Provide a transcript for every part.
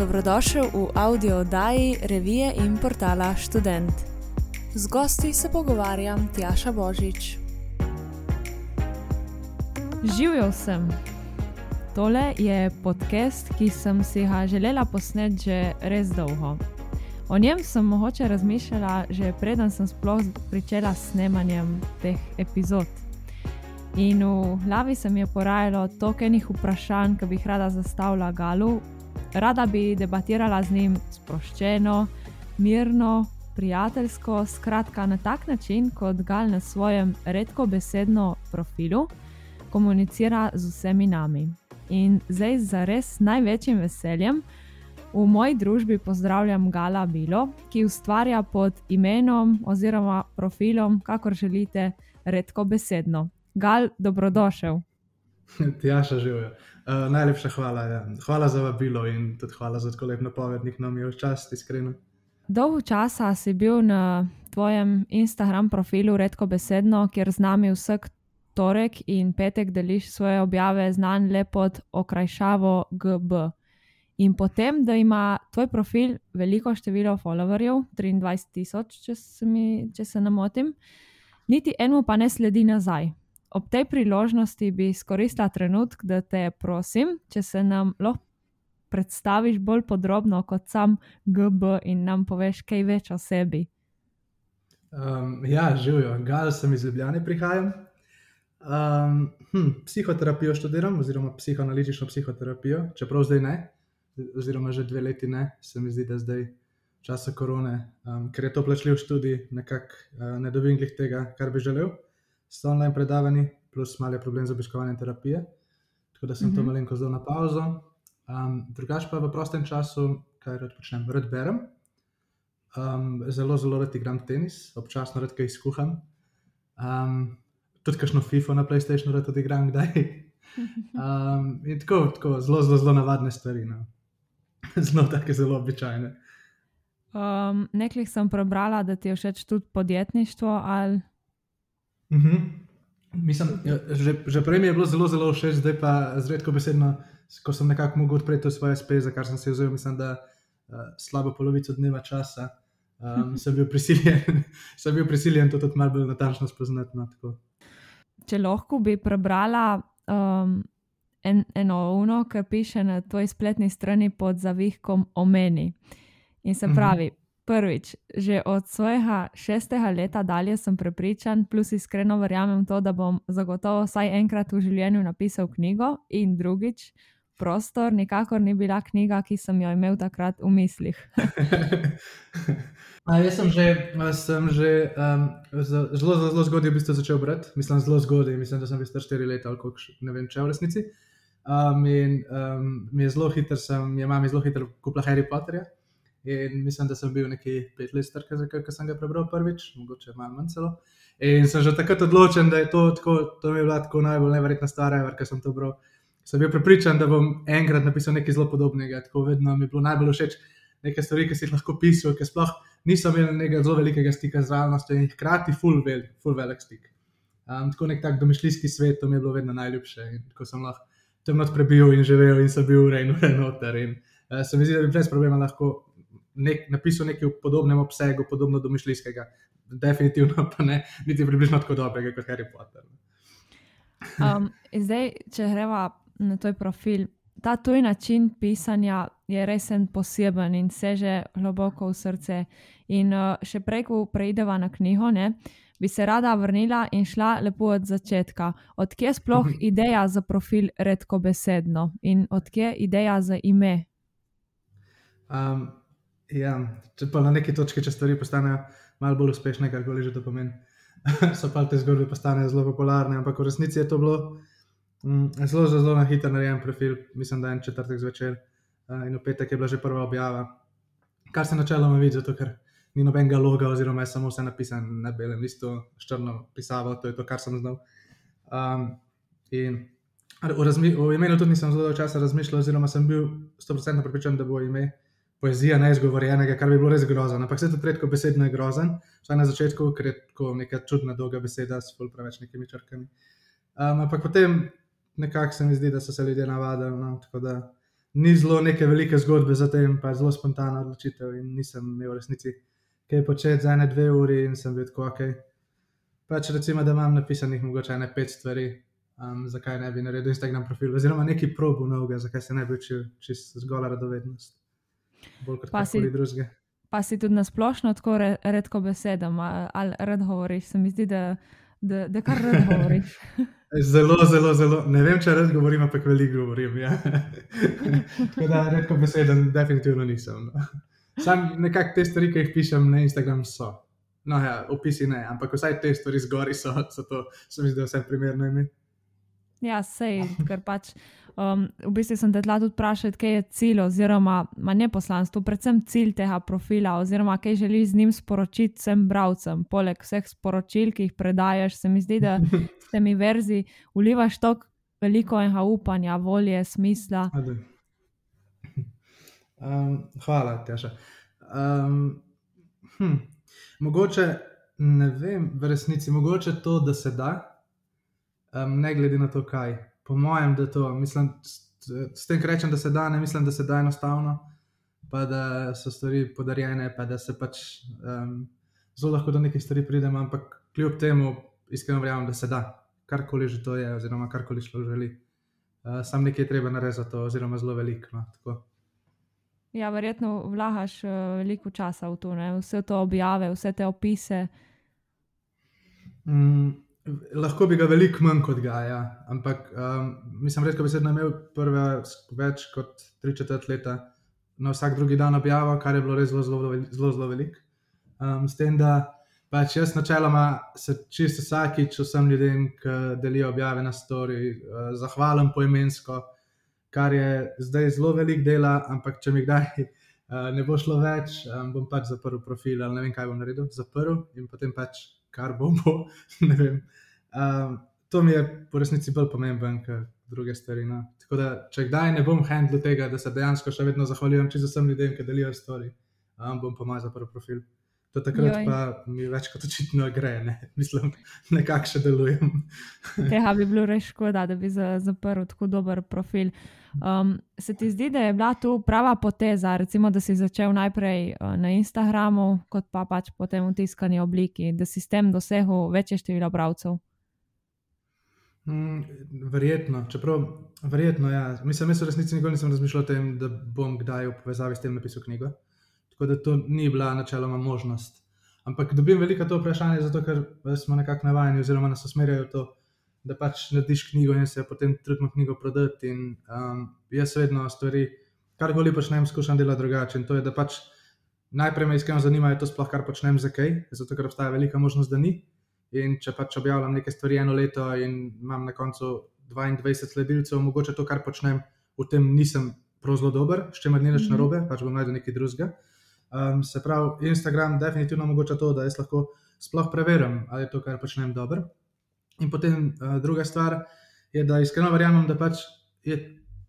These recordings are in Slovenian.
Dobrodošel v audio oddaji revije in portala Student. Z gosti se pogovarjam Tjaša Božič. Živijo sem. Tole je podcast, ki sem si ga želela posneti že res dolgo. O njem sem mogoče razmišljala že preden sem sploh začela s snemanjem teh epizod. In v glavi se mi je porajalo toliko enih vprašanj, ki bi jih rada zastavila Galu. Rada bi debatirala z njim sproščeno, mirno, prijateljsko, skratka na tak način, kot Gal na svojem redko besedno profilu komunicira z vsemi nami. In zdaj z res največjim veseljem v moji družbi pozdravljam Gala Bilo, ki ustvarja pod imenom oziroma profilom, kakor želite, redko besedno. Gal, dobrodošel. Tjaša živijo. Uh, najlepša hvala. Ja. Hvala za vabilo in tudi hvala za tako lep napovednik, nam je včasih iskreno. Dolgo časa si bil na tvojem Instagram profilu redko besedno, kjer z nami vsak torek in petek deliš svoje objave, znan le pod okrajšavo GB. In potem, da ima tvoj profil veliko število followerjev, 23 tisoč, če, če se ne motim, niti enemu pa ne sledi nazaj ob tej priložnosti bi izkoristila trenutek, da te prosim, če se nam lahko predstaviš bolj podrobno kot sam GB in nam poveš kaj več o sebi. Um, ja, živijo, gal sem iz Ljubljana, prihajam. Um, hm, psihoterapijo študiram, oziroma psihoanalitično psihoterapijo, čeprav zdaj ne, oziroma že dve leti ne, se mi zdi, da zdaj v času korone, um, ker je to plačljiv študij, nekako uh, ne dobim tega, kar bi želel s online predavanji, plus malo je problem z obiskovanjem terapije. Tako da sem uh -huh. to mhm. malenko zdal na pauzo. Um, drugač pa v prostem času, kaj rad počnem, rad berem. Um, zelo, zelo rad igram tenis, občasno rad kaj izkuham. Um, tudi kakšno FIFO na PlayStationu rad odigram, kdaj. Um, in tako, tako zelo, zelo, zelo navadne stvari. No. Zelo tako, zelo običajne. Um, Nekaj sem prebrala, da ti je všeč tudi podjetništvo. Ali... Mm -hmm. Mislim, ja, že, že prej mi je bilo zelo, zelo všeč, zdaj pa zredko besedno, ko sem nekako mogel odpreti svoje spet, za kar sem se vzel, mislim, da uh, slabo polovico dneva časa um, sem, bil prisiljen, sem bil prisiljen to tudi malo bolj natančno spoznati. No, Če lahko bi prebrala um, en, eno uno, ki piše na tvoji spletni strani pod zavihkom o meni. In se mhm. pravi, mm -hmm. Prvič, že od svojega šestega leta dalje sem prepričan, plus iskreno verjamem to, da bom zagotovo vsaj enkrat v življenju napisal knjigo. In drugič, prostor nikakor ni bila knjiga, ki sem jo imel takrat v mislih. A, jaz sem že, sem že um, zelo, zelo, zelo zgodaj v bistvu začel brati, mislim, zelo zgodaj, mislim, da sem bil star 4 leta ali kako ne vem, če v resnici. Um, in um, mi je zelo hiter, sem, je mami zelo hiter kupila Harry Potterja. In mislim, da sem bil nekje pet let star, ko sem ga prebral prvič, mogoče malo manj celo. In sem že takrat odločen, da je to, tako, to mi je bila tako najbolj neverjetna stvar, ker sem to bral. Sem bil prepričan, da bom enkrat napisal nekaj zelo podobnega. Tako vedno mi je bilo najbolj všeč nekaj stvari, ki si jih lahko pisal, ker sploh nisem imel nekega zelo velikega stika z realnostjo in hkrati full, vel, full velik stik. Um, tako nek tak domišljijski svet, to mi je bilo vedno najljubše. In ko sem lahko tam not prebil in živel in sem bil urejen, urejen noter. In uh, se mi zdi, da bi brez problema lahko nek, napisal nekaj v podobnem obsegu, podobno domišljijskega, definitivno pa ne, niti približno tako dobrega kot Harry Potter. Um, zdaj, če greva na tvoj profil, ta tuj način pisanja je resen poseben in seže globoko v srce. In uh, še prej, ko preideva na knjigo, ne, bi se rada vrnila in šla lepo od začetka. Odkje je sploh mhm. ideja za profil redko besedno in odkje je ideja za ime? Um, Ja, če pa na neki točki, če stvari postanejo malo bolj uspešne, kar koli že to pomeni, so pa te zgodbe postanejo zelo popularne. Ampak v resnici je to bilo mm, zelo, zelo, zelo na hitro narejen profil, mislim, da je en četrtek zvečer uh, in v petek je bila že prva objava. Kar se načeloma vidi, zato ker ni nobenega loga, oziroma je samo vse napisano na belem listu, s črno pisavo, to je to, kar sem znal. Um, in v, v imenu tudi nisem zelo dolgo časa razmišljal, oziroma sem bil 100% pripričan, da bo ime poezija neizgovorjenega, kar bi bilo res grozen. Ampak se to redko besedno je grozen, vsaj na začetku, ker je tako neka čudna, dolga beseda s pol preveč nekimi črkami. Um, ampak potem nekako se mi zdi, da so se ljudje navadili. No? Tako da ni zelo neke velike zgodbe za tem, pa je zelo spontana odločitev in nisem imel resnici kaj početi za ene dve uri in sem bil tako ok. Pač recimo, da imam napisanih mogoče ne pet stvari, um, zakaj ne bi naredil Instagram profil, oziroma neki probu novega, zakaj se ne bi učil čist zgolj radovednost. Bolj kot karkoli drugega. Pa si tudi nasplošno tako re, redko besedam, ali rad govoriš. Se mi zdi, da, da, da kar rad govoriš. Zelo, zelo, zelo. Ne vem, če res govorim, ampak veliko govorim. Ja. Tako da redko beseden, definitivno nisem. No. Sam nekako te stvari, ki jih pišem na Instagram, so. No, ja, opisi ne, ampak vsaj te stvari zgori so, so to, se mi zdi, vse primerno ime. Ja, sej, ker pač. Um, v bistvu sem te tla tudi vprašal, kaj je cilj, oziroma ma ne poslanstvo, predvsem cilj tega profila, oziroma kaj želiš z njim sporočiti vsem bralcem. Poleg vseh sporočil, ki jih predajaš, se mi zdi, da s temi verzi ulivaš tako veliko enega upanja, volje, smisla. Um, hvala, Tjaša. Um, hm, mogoče, ne vem, v resnici, mogoče to, da se da, um, ne glede na to, kaj. Po mojem, da to, mislim, s, tem, kar rečem, da se da, ne mislim, da se da enostavno, pa da so stvari podarjene, pa da se pač um, zelo lahko do nekih stvari pridemo, ampak kljub temu iskreno verjamem, da se da, karkoli že to je, oziroma karkoli človek želi. Uh, sam nekaj je treba narediti za to, oziroma zelo veliko. No, tako. Ja, verjetno vlagaš uh, veliko časa v to, ne? vse to objave, vse te opise. Mm, lahko bi ga veliko manj kot ga, ja. ampak um, mislim, redko bi se imel prve več kot tri četrt leta na vsak drugi dan objavo, kar je bilo res zelo, zelo, zelo, zelo veliko. Um, s tem, da pač jaz načeloma se čisto vsakič vsem ljudem, ki delijo objave na story, uh, zahvalim poimensko, kar je zdaj zelo velik dela, ampak če mi kdaj uh, ne bo šlo več, um, bom pač zaprl profil ali ne vem, kaj bom naredil, zaprl in potem pač kar bo, vem. Um, to mi je po resnici bolj pomemben, kot druge stvari. No. Tako da, če kdaj ne bom handlu tega, da se dejansko še vedno zahvaljujem čisto vsem ljudem, ki delijo stvari, um, bom pa moj zaprl profil. To takrat Joj. pa mi več kot očitno gre, ne? mislim, nekako še delujem. Tega bi bilo res škoda, da bi za, zaprl tako dober profil. Um, se ti zdi, da je bila tu prava poteza, recimo, da si začel najprej uh, na Instagramu, kot pa pač potem v tiskani obliki, da si s tem dosegel večje število bralcev? Mm, verjetno, čeprav verjetno, ja. Mislim, jaz v resnici nikoli nisem razmišljal o tem, da bom kdaj v povezavi s tem napisal knjigo. Tako da to ni bila načeloma možnost. Ampak dobim veliko to vprašanje, zato ker smo nekako navajeni, oziroma nas usmerjajo to, da pač narediš knjigo in se potem trudimo knjigo prodati. In um, jaz vedno stvari, kar koli počnem, skušam delati drugače. In to je, da pač najprej me iskreno zanima, je to sploh kar počnem, zakaj, zato ker obstaja velika možnost, da ni. In če pač objavljam nekaj stvari eno leto in imam na koncu 22 sledilcev, mogoče to, kar počnem, v tem nisem prav zelo dober, s čimer ni nič Mhm. narobe, pač bom najdel nekaj drugega. Um, se pravi, Instagram definitivno omogoča to, da jaz lahko sploh preverim, ali je to, kar počnem, dobro. In potem uh, druga stvar je, da iskreno verjamem, da pač je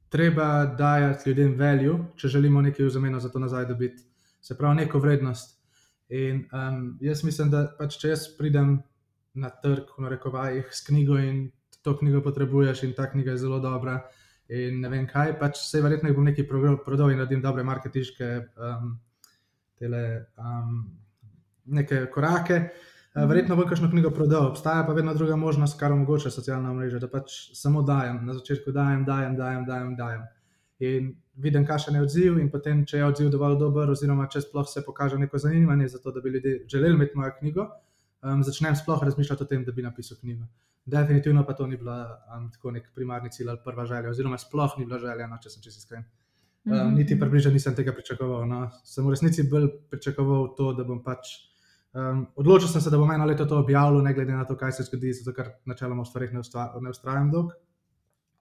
treba dajati ljudem value, če želimo nekaj v zameno za to nazaj dobiti, se pravi, neko vrednost. In um, jaz mislim, da pač, če jaz pridem na trg, v narekovajih, s knjigo in to knjigo potrebuješ, in ta knjiga je zelo dobra, in ne vem kaj, pač se verjetno bom nekaj prodal in naredim dobre marketinške um, tele, um, neke korake. Uh, verjetno bom kakšno knjigo prodal, obstaja pa vedno druga možnost, kar omogoča socialna mreža, da pač samo dajem, na začetku dajem, dajem, dajem, dajem. dajem. In vidim, kakšen je odziv, in potem, če je odziv dovolj dober, oziroma če sploh se pokaže neko zanimanje za to, da bi ljudje želeli imeti mojo knjigo, um, začnem sploh razmišljati o tem, da bi napisal knjigo. Definitivno pa to ni bila um, tako nek primarni cilj ali prva želja, oziroma sploh ni bila želja, no, če sem čisto iskren. Um, Mhm. niti približno nisem tega pričakoval. No. Sem v resnici bolj pričakoval to, da bom pač. Um, odločil sem se, da bom eno leto to objavil, ne glede na to, kaj se zgodi, zato ker načeloma v stvarih ne, ustva, ne ustrajam dolg.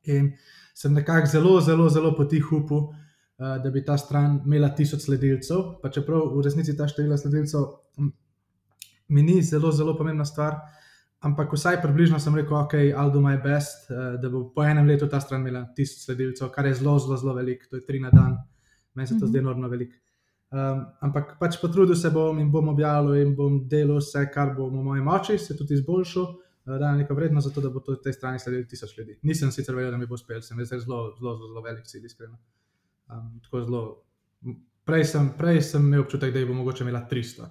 In sem nekako zelo, zelo, zelo potiho upal, uh, da bi ta stran imela tisoč sledilcev. Pa čeprav v resnici ta število sledilcev mi ni zelo, zelo pomembna stvar, ampak vsaj približno sem rekel, ok, I'll do my best, uh, da bo po enem letu ta stran imela tisoč sledilcev, kar je zelo, zelo, zelo veliko, to je tri na dan, meni se to Mhm. zdi enormno veliko. Um, ampak pač potrudil se bom in bom objavil in bom delal vse, kar bo v moji moči, se tudi izboljšal, uh, da je neko vrednost za to, da bo to tej strani sledilo tisoč ljudi. Nisem sicer verjel, da mi bo uspel, sem jaz zelo, zelo, zelo, zelo velik cilj, iskreno. Um, tako zelo. Prej sem, prej sem imel občutek, da jih bo mogoče imela 300.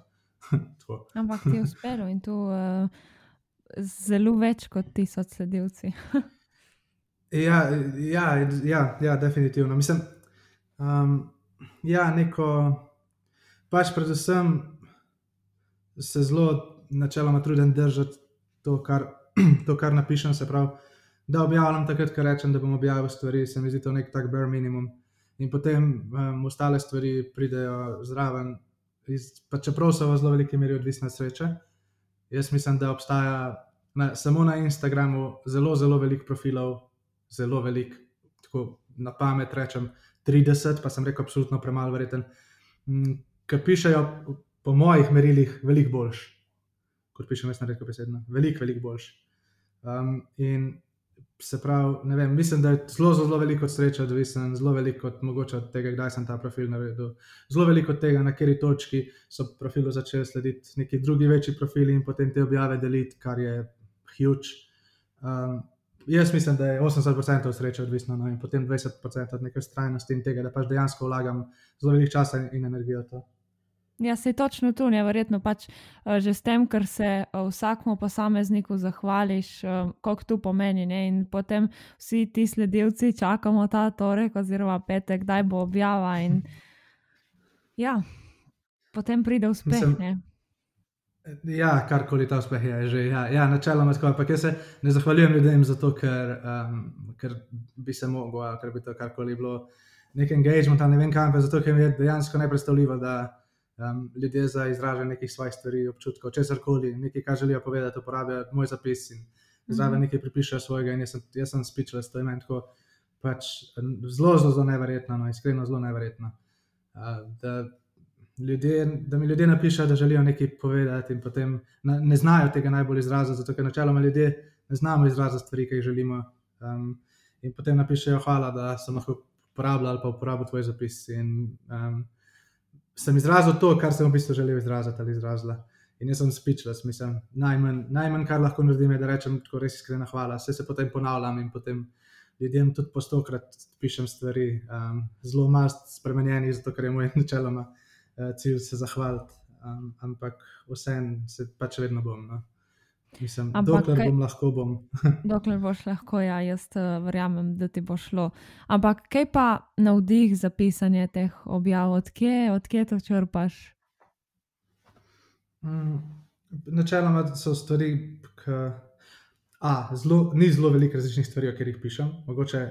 Ampak ti je uspelo in to uh, zelo več kot tisoč sledilci. ja, ja, ja, ja, definitivno. Mislim, um, ja, neko. Pač predvsem se zelo načeloma trudim držati to, kar, to, kar napišem. Se pravi, da objavljam takrat, ko rečem, da bom objavil stvari, se mi zdi to nek tak bare minimum. In potem um, ostale stvari pridejo zraven, iz, pa čeprav so v zelo veliki meri odvisne od sreče. Jaz mislim, da obstaja na, samo na Instagramu zelo, zelo veliko profilov, zelo velik, tako na pamet rečem 30, pa sem rekel, absolutno premalo verjeten, ki pišejo po mojih merilih, veliko boljš, kot pišem, jaz ne rečem besedno, veliko, veliko boljš. Um, in se pravi, vem, mislim, da je zelo, zelo veliko sreče odvisen, zelo veliko od mogoče od tega, kdaj sem ta profil naredil, zelo veliko od tega, na kateri točki so profilu začeli slediti neki drugi večji profili in potem te objave deliti, kar je huge. Um, Jaz mislim, da je 80% sreče odvisno no, in potem 20% od neke strajnosti in tega, da pač dejansko vlagam zelo veliko časa in energijo v to. Ja, se je točno tu, nevrjetno pač uh, že s tem, ker se uh, vsakmu posamezniku zahvališ, uh, koliko tu pomeni. Ne? In potem vsi ti sledilci čakamo ta torek oziroma petek, kdaj bo objava. In, ja, potem pride uspeh. Mislim, ja, karkoli ta uspeh je že. Ja, ja načeloma tako. Ampak jaz se ne zahvaljujem ljudem zato, ker, um, ker bi se mogel, ker bi to karkoli bilo. Nek engagement, ne vem kam, zato ker mi je dejansko nepredstavljivo, da um, ljudje za izražanje nekih svojih stvari, občutkov, česar koli, nekaj, kar želijo povedati, uporabljajo moj zapis in zraven mm -hmm. nekaj pripišejo svojega. Jaz sem, jaz sem speechless, to je meni tako pač zelo, zelo, zelo neverjetno, no, iskreno zelo neverjetno. Uh, da, ljudje, da mi ljudje napišejo, da želijo nekaj povedati, in potem na, ne znajo tega najbolj izraziti, zato ker načeloma ljudje ne znamo izraziti stvari, ki jih želimo. Um, in potem napišejo, hvala, da sem lahko uporabljal ali pa uporabil tvoj zapis. In, um, sem izrazil to, kar sem v bistvu želel izraziti ali izrazila. In jaz sem speechless, mislim, najmanj, najmanj kar lahko naredim, je, da rečem tako res iskrena hvala. Vse se potem ponavljam in potem ljudem tudi po stokrat pišem stvari, um, zelo malo spremenjenih, zato ker je moj načeloma uh, cilj se zahvaliti. Um, ampak vseeno se pač vedno bom. No. Mislim, Ampak, dokler kaj, bom lahko, bom. dokler boš lahko, ja, jaz uh, verjamem, da ti bo šlo. Ampak kaj pa navdih za pisanje teh objav, odkje, odkje to črpaš? Mm, načeloma so stvari, ki zelo, ni zelo veliko različnih stvari, o katerih pišem, mogoče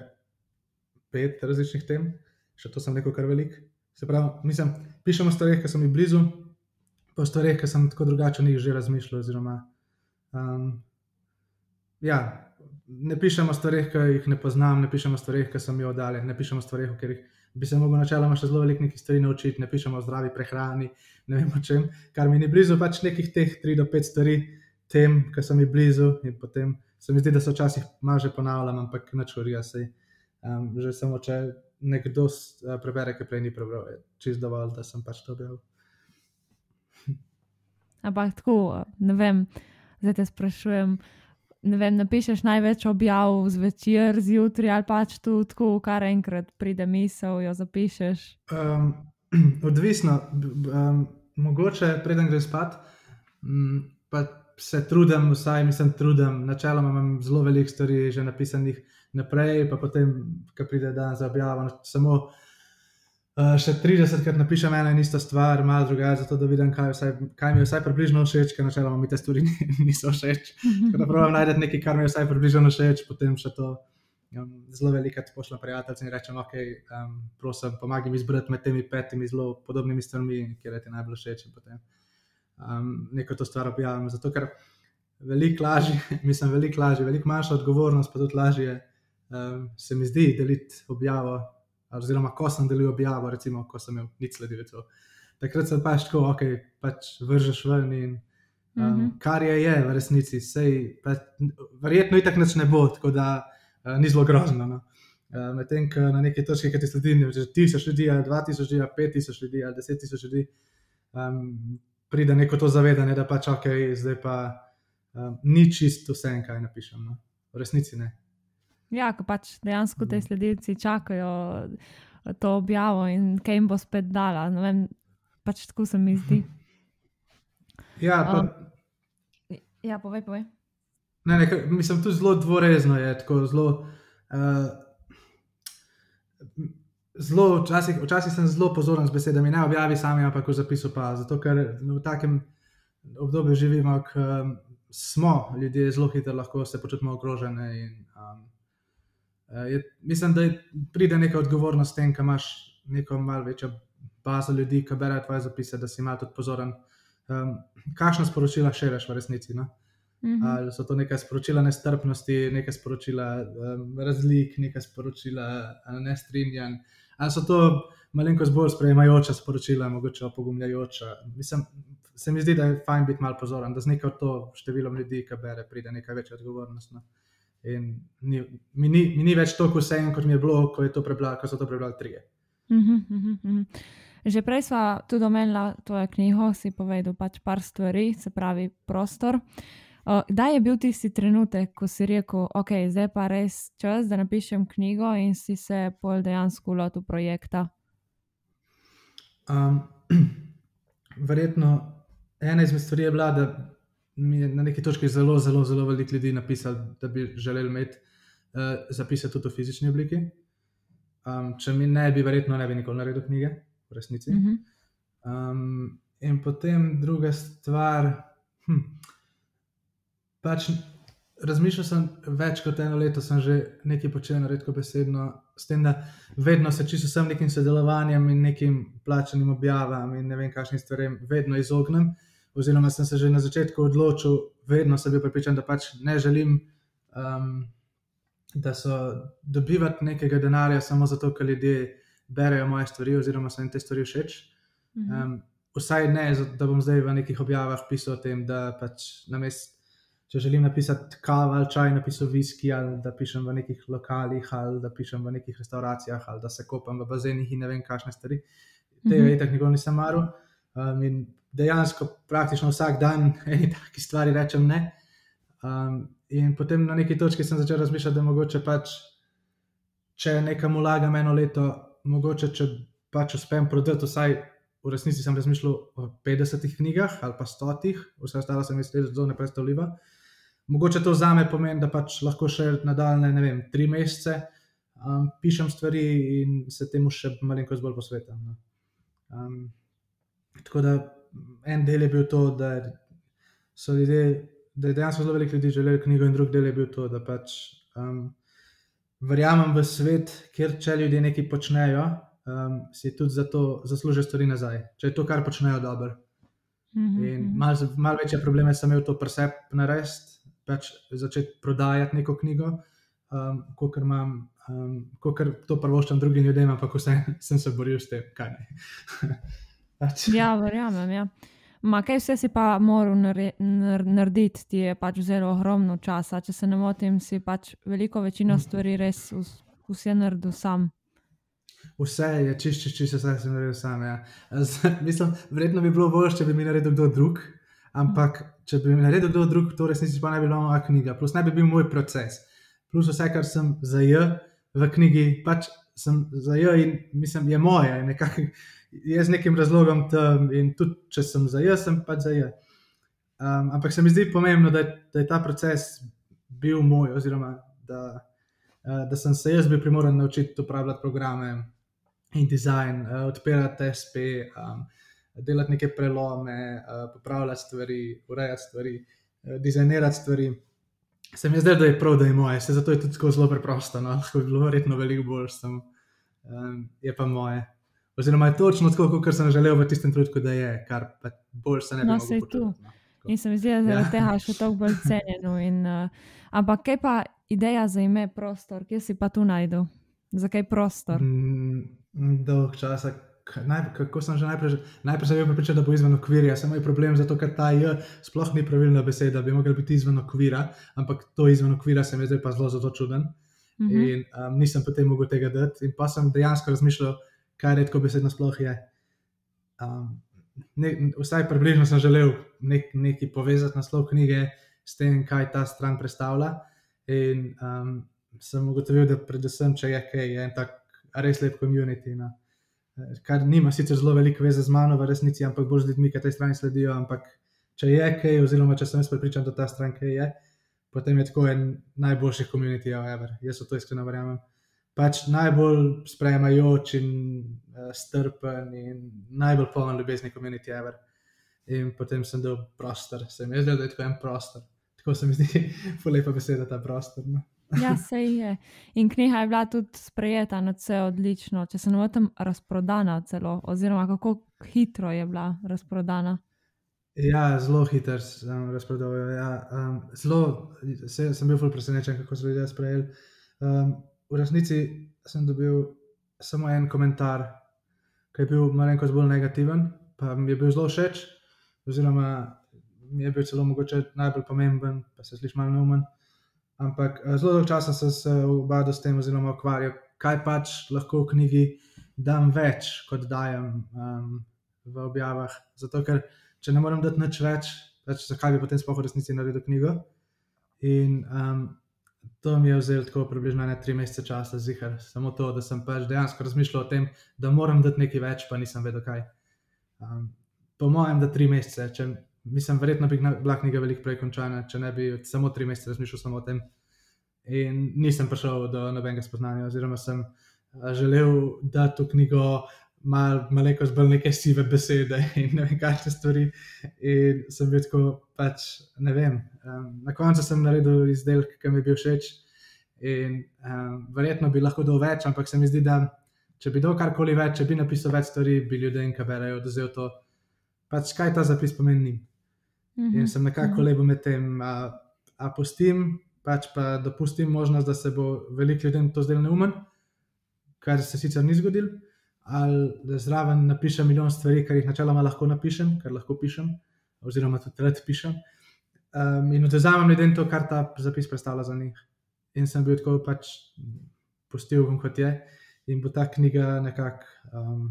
pet različnih tem, še to sem rekel, kar velik. Se pravi, mislim, pišem o stvarih, ki so mi blizu, pa o stvarih, ki sem tako drugače o njih že razmišljal. Oziroma, Um, ja, ne pišemo stvari, ki jih ne poznam, ne pišemo stvari, ki so mi oddaljen, ne pišemo stvari, o katerih bi se lahko načeloma še zelo veliko nekaj stvari naučiti, ne pišemo o zdravi prehrani, ne vem o čem, kar mi ni blizu, pač nekih teh 3 do 5 stvari, tem, ki so mi blizu. In potem se mi zdi, da se včasih malo že ponavljam, ampak načurja se. Um, že samo če nekdo uh, prebere, ki prej ni prebral, je čist dovolj, da sem pač to objavil. Ampak tako, ne vem zdaj te sprašujem. Vem, napišeš največ objav zvečer, zjutraj ali pač tu, tako, kar enkrat pride misel, jo zapišeš. Um, odvisno, um, mogoče preden greš spat, um, pa se trudim, vsaj mislim, trudim. Načeloma imam zelo veliko stvari že napisanih naprej, pa potem, ko pride dan za objavo, samo. Uh, še 30 krat napišem eno in isto stvar, malo drugače, zato da vidim, kaj, vsaj, kaj mi je vsaj približno všeč, ker načeloma mi te stvari niso všeč. Da pravim najti nekaj, kar mi je vsaj približno všeč, potem še to um, zelo velikrat pošljem prijateljem in rečem, ok, um, prosim, pomagaj mi izbrati med temi petimi zelo podobnimi stvarmi, kjer ti najbolj všeč. Potem um, neko to stvar objavim. Zato, ker veliko lažje, mislim, veliko lažje, veliko manjša odgovornost, pa tudi lažje um, se mi zdi deliti objavo oziroma ko sem delil objavo, recimo, ko sem imel nič sledilcev. Takrat sem pač tako, ok, pač vržeš ven in um, mm -hmm. kar je, je v resnici, sej, pa, verjetno i tak neč ne bo, tako da uh, ni zelo grozno. No. Uh, Medtem, ko na neki točki, ki ti sledi, že tisoč ljudi, ali dva tisoč ljudi, ali pet tisoč ljudi, ali deset tisoč ljudi, um, pride neko to zavedanje, da pač ok, zdaj pa um, ni čisto vse, kaj napišem. No. V resnici ne. Ja, pač dejansko te mhm. sledilci čakajo to objavo in kaj jim bo spet dala. Ne Vem, pač tako se mi zdi. Ja, pa, Um, Ja, povej, povej. ne, ne, mislim, tu zelo dvorezno je, tako zelo. Uh, Zelo, včasih, včasih sem zelo pozoren z besedami, ne objavi sami, ampak v zapisu pa. Zato, ker v takem obdobju živimo, ko um, smo ljudje zelo hitro lahko se počutimo ogrožene. In, um, eh, je, mislim, da je- pride neka odgovornost s tem, ko imaš neko malo večjo bazo ljudi, ki berejo tvoje zapise, da si malo tudi pozoren. Um, kakšna sporočila širiš v resnici? No? Mhm. Ali so to neka sporočila nestrpnosti, neka sporočila um, razlik, neka sporočila uh, nestrinjanj, ali so to malenkost bolj sprejemajoča sporočila, mogoče opogumljajoča. Mislim, se mi zdi, da je fajn biti malo pozoren, da z neko to številom ljudi, ki bere, pride nekaj večja odgovornost. No. In ni, mi, ni, mi ni več toliko vseeno, kot mi je bilo, ko, je to prebral, ko so to prebrali trije. Mhm, mhm, mhm. Že prej smo tudi omenili tvojo knjigo, si povedal pač par stvari, se pravi prostor. Uh, Kdaj je bil tisti trenutek, ko si rekel, ok, zdaj pa res čas, da napišem knjigo in si se pol dejansko lotil projekta? Um, verjetno ena izmed stvari je bila, da mi je na neki točki zelo, zelo, zelo veliko ljudi napisalo, da bi želeli imeti uh, zapise tudi v fizični obliki. Um, če mi ne bi, verjetno ne bi nikoli naredil knjige, v resnici. Mhm. Um, in potem druga stvar. Hm, pač razmišljal sem več kot eno leto, sem že nekaj počel, redko besedno, s tem, da vedno se čisto vsem nekim sodelovanjem in nekim plačanim objavam in ne vem, kakšnim stvarem, vedno izognem. Oziroma, sem se že na začetku odločil, vedno sem bil pripričan, da pač ne želim, um, da so dobivati nekega denarja samo zato, ker ljudje berejo moje stvari, oziroma so jim te stvari všeč. Mhm. Um, vsaj ne, da bom zdaj v nekih objavah pisal o tem, da pač namest, če želim napisati kavo ali čaj, napisal viski, ali da pišem v nekih lokalih, ali da pišem v nekih restauracijah, ali da se kopam v bazenih in ne vem, kakšne stvari. Tega Mhm. je tako nikoli nisem maral. Um, in dejansko praktično vsak dan eni taki stvari rečem ne. Um, in potem na neki točki sem začel razmišljati, da mogoče pač, če nekam vlagam eno leto, mogoče če pač uspem prodati vsaj. V resnici sem razmišljal o 50 knjigah ali pa 100, vse ostalo se mi zdi zelo nepredstavljivo. Mogoče to za me pomeni, da pač lahko še nadaljne, ne vem, tri mesece um, pišem stvari in se temu še malenkost bolj posvetim. No. Um, tako da en del je bil to, da so ljudje, da je dejansko zelo veliko ljudi želelo knjigo, in drug del je bil to, da pač um, verjamem v svet, kjer če ljudje nekaj počnejo, um, si tudi za to zaslužijo stvari nazaj, če je to, kar počnejo dobro. Mhm, In mhm. malo mal večje probleme sem imel to presep narediti, pač začeti prodajati neko knjigo, um, kot imam, um, kot to prvoščam drugim ljudem, ampak vse sem se boril s tem, kaj ne. pač, Ja, verjamem. Ja. Ma, kaj vse si pa moral nare- nar- narediti, ti je pač vzelo ogromno časa. Če se ne motim, si pač veliko večino stvari res vs- vse naredil sam. Vse je čist, čist, vse sem naredil sam. Ja. Z, mislim, vredno bi bilo bolje, če bi mi naredil kdo drug, ampak če bi mi naredil kdo drug, to resnici pa ne bi bila moja knjiga, plus ne bi bil moj proces. Plus vse, kar sem zajel v knjigi, pač sem zajel in mislim, je moje. Nekako, je z nekim razlogom tam in tudi če sem zajel, sem pač zajel. Um, ampak se mi zdi pomembno, da da je ta proces bil moj, oziroma da, uh, da sem se jaz bil primoren naučiti uporabljati programe in dizajn, uh, odpirati SP, um, delati neke prelome, uh, popravljati stvari, urejati stvari, dizajnirati stvari. Se mi je zdelo, da je prav, da je moje, se zato je tudi tako zelo preprosto. No? Lahko bi bilo verjetno veliko bolj, sem, um, je pa moje. Oziroma, je točno tako, kot sem želel v tistem trenutku, da je, kar pa bolj se ne bi No, mogel saj počutiti, to. no. In se mi zdi, da je zaradi Ja. tega še toliko bolj cenjeno. In, uh, ampak kaj pa ideja za ime prostor, kje si pa tu najdel? Zakaj prostor? Mm, dolg čas. Naj, kako sem že najprej, najprej sem bil pripričan, da bo izven okvirja, samo je problem, zato ker ta J sploh ni pravilna beseda, bi mogla biti izven okvira, ampak to izven okvira se mi zdaj pa zelo, zelo čuden. Mhm. In um, nisem potem mogel tega dati, in pa sem dejansko razmišljal, kaj redko besedno sploh je. Um, ne, vsaj približno sem želel nek, nekaj povezati naslov knjige s tem, kaj ta stran predstavlja. In um, sem ugotovil, da predvsem, če je kaj, je en tak res lep komunity. No. Kar nima sicer zelo veliko veze z mano v resnici, ampak bolj z ljudmi, ki tej strani sledijo. Ampak če je kaj, oziroma če sem jaz pripričan, da ta stranka je, potem je tako en najboljših komunitijev ever. Jaz v to iskreno verjamem. Pač najbolj sprejemajoč in uh, strpen in najbolj poln ljubezni komunitij ever. In potem sem dal prostor, se mi je zdelo, da je tako en prostor. Tako se mi zdi, lepa beseda ta prostor. No. Ja, se je. In knjiga je bila tudi sprejeta na vse odlično, če se ne motim, razprodana celo, oziroma kako hitro je bila razprodana. Ja, zelo hiter sem razprodal. Ja. Um, zelo se, sem bil presenečen, kako so ljudje sprejeli. Um, v resnici sem dobil samo en komentar, ki je bil malo bolj negativen, pa mi je bil zelo všeč, oziroma mi je bil celo mogoče najbolj pomemben, pa se sliši malo neumen. Ampak eh, zelo dolgo časa sem se ubadal s tem, oziroma ukvarjal, kaj pač lahko v knjigi dam več, kot dajem um, v objavah. Zato, ker če ne morem dati nič več, več zakaj bi potem sploh v resnici naredil knjigo. In um, to mi je vzelo tako približno ne tri mesece časa, zihar. Samo to, da sem pač dejansko razmišljal o tem, da moram dati nekaj več, pa nisem vedel kaj. Um, po mojem, da tri mesece, če mislim, verjetno bi bila knjiga veliko prej končana, če ne bi samo tri mesece razmišljal samo o tem. In nisem prišel do nobenega spoznanja, oziroma sem želel dati to knjigo malo mal bolj neke sive besede in ne vem, kakšne stvari. In sem bil tako, pač ne vem. Um, na koncu sem naredil izdelek, ki mi je bil všeč. In um, verjetno bi lahko dal več, ampak se mi zdi, da če bi dal karkoli več, če bi napisal več stvari, bi ljudem, ki berajo, oduzel to. Pač kaj ta zapis pomeni. Mm -hmm. In sem nekako mhm. lebo med tem, a, a pustim, pač pa dopustim možnost, da se bo veliko ljudem to zdelo neumen, kar se sicer ni zgodilo ali da zraven napišem milijon stvari, kar jih načeloma lahko napišem, kar lahko pišem, oziroma tudi rad pišem. Um, in odvzamem ljudem to, kar ta zapis predstavlja za njih. In sem bil tako pač pustil, kot je. In bo ta knjiga nekako, um,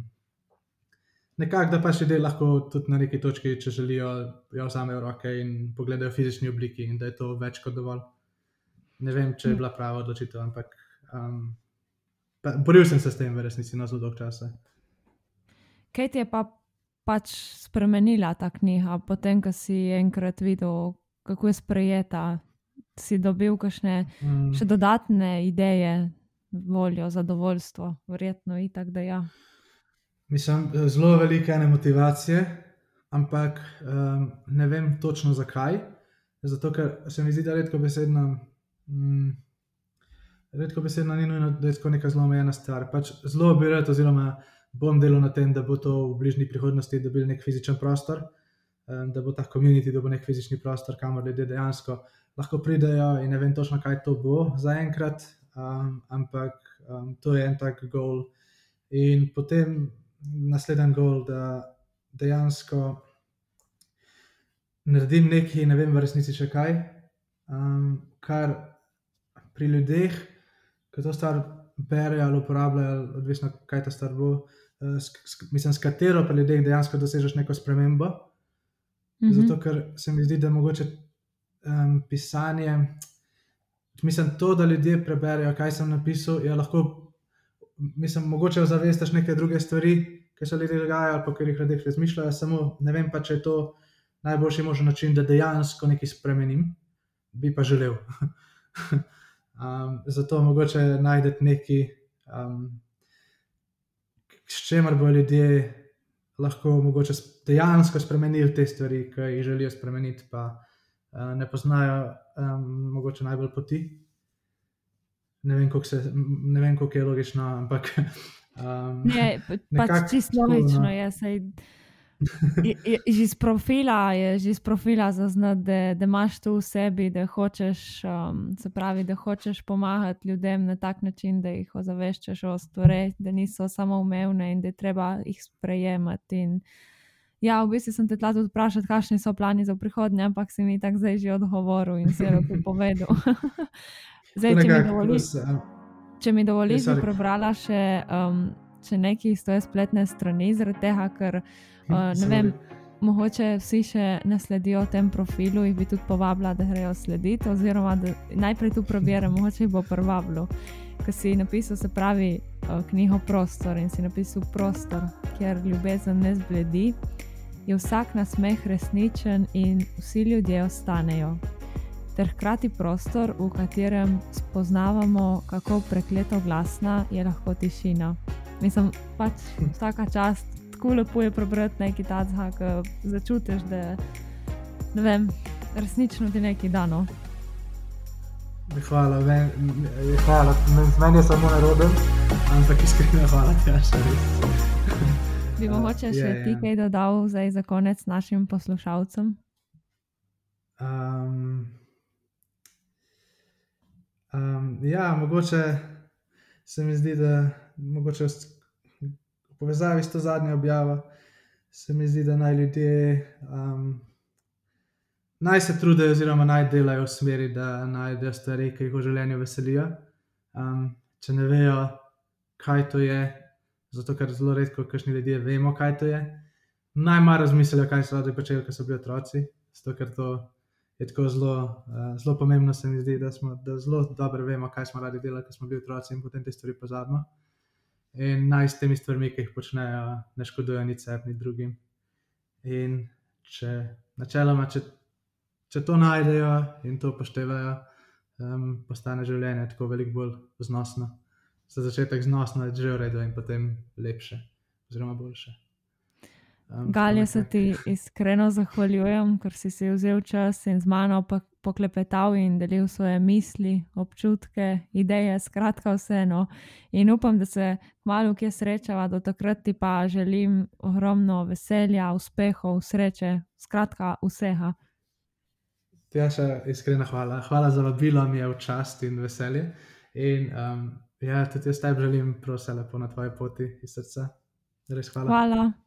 nekak, da pa še del lahko tudi na neki točki, če želijo, jo vzamejo roke in pogledajo v fizični obliki, in da je to več kot dovolj. Ne vem, če je bila prava odločitev, ampak. Um, Boril sem se s tem, v resnici, na zelo dolg čas. Kaj ti je pa pač spremenila ta knjiga, potem, ko si enkrat videl, kako je sprejeta, si dobil kakšne mm. še dodatne ideje, voljo, zadovoljstvo, verjetno in tako da ja. Mislim, zelo velike ene motivacije, ampak um, ne vem točno zakaj. Zato, ker se mi zdi, da redko besedno. Mm, redko besedno ni nujno, da je to neka zelo omejena stvar. Pač zelo bi rad, oziroma bom delal na tem, da bo to v bližnji prihodnosti dobil nek fizičen prostor, um, da bo ta komunit dobil nek fizični prostor, kamor ljudje dejansko lahko pridejo. In ne vem točno, kaj to bo zaenkrat, um, ampak um, to je en tak gol. In potem naslednji gol, da dejansko naredim nekaj, ne vem v resnici še kaj, um, kar pri ljudeh ki to stvar berejo ali uporabljajo, odvisno kaj ta stvar bo. Uh, mislim, s katero pa ljudem dejansko dosežeš neko spremembo. Mm -hmm. Zato, ker se mi zdi, da mogoče um, pisanje, mislim, to, da ljudje preberejo, kaj sem napisal, je lahko, mislim, mogoče ozavestiš neke druge stvari, ki se ljudje dogajajo, pa ker jih ljudje razmišljajo. Samo ne vem pa, če je to najboljši možen način, da dejansko nekaj spremenim, bi pa želel. Um, zato mogoče najdete nekaj, um, s čimer bo ljudje lahko dejansko spremenili te stvari, ki jih želijo spremeniti, pa uh, ne poznajo um, mogoče najbolj poti. Ne vem, kako je logično, ampak. Um, ne, pač čisto logično no. je. Saj je, že iz profila je že iz profila zaznati, da, da imaš to v sebi, da hočeš, um, se pravi, da hočeš pomagati ljudem na tak način, da jih ozaveščaš o stvareh, da niso samo umevne in da treba jih sprejemati. In, ja, v bistvu sem te tla tudi vprašal, kakšni so plani za prihodnje, ampak si mi tako zdaj že odgovoril in se je lahko povedal. zdaj, če mi dovoliš, če mi dovoliš, bi prebrala še. Um, Če nekaj iz tvoje spletne strani, zaradi tega, ker ne vem, mogoče vsi še ne sledijo tem profilu in bi tudi povabila, da grejo slediti, oziroma da najprej tu preberem, mogoče jih bo prvablo. Ker si napisal, se pravi, uh, knjigo Prostor in si napisal prostor, kjer ljubezen ne zbledi, je vsak nasmeh resničen in vsi ljudje ostanejo. Ter hkrati prostor, v katerem spoznavamo, kako prekleto glasna je lahko tišina. Mislim, pač vsaka čast, tako lepo je prebrati nekaj takega, ki začutiš, da ne vem, resnično ti nekaj dano. Hvala, ven, hvala. meni je samo naroden, ampak iskreno hvala ti, ja, še res. Bi mogoče še je, ti je. kaj dodal za konec našim poslušalcem? Um, um, ja, mogoče se mi zdi, da mogoče s- v povezavi s to zadnjo objavo se mi zdi, da naj ljudje um, naj se trudijo, oziroma naj delajo v smeri, da najdejo stvari, ki jih v življenju veselijo. Um, če ne vejo, kaj to je, zato ker zelo redko, kakšni ljudje vemo, kaj to je. Najmanj razmislijo, kaj so radi počeli, ko so bili otroci, zato ker to je tako zelo, uh, zelo pomembno, se mi zdi, da, smo, da zelo dobro vemo, kaj smo radi delali, ko smo bili otroci in potem te stvari pozabimo. In naj s temi stvarmi, ki jih počnejo, ne škodujejo ni sebi, ni drugim. In če načeloma, če, če to najdejo in to upoštevajo, um, postane življenje tako veliko bolj znosno. Za začetek znosno je že v redu in potem lepše, oziroma boljše. Um, tako se ti iskreno zahvaljujem, ker si si vzel čas in z mano poklepetal in delil svoje misli, občutke, ideje, skratka vseeno. In upam, da se kmalo kje srečava, do takrat ti pa želim ogromno veselja, uspehov, sreče, skratka vsega. Tjaša, iskrena hvala. Hvala za vabilo, mi je v čast in veselje. In um, ja, tudi jaz tebi želim vse lepo na tvoji poti iz srca. Res hvala. Hvala.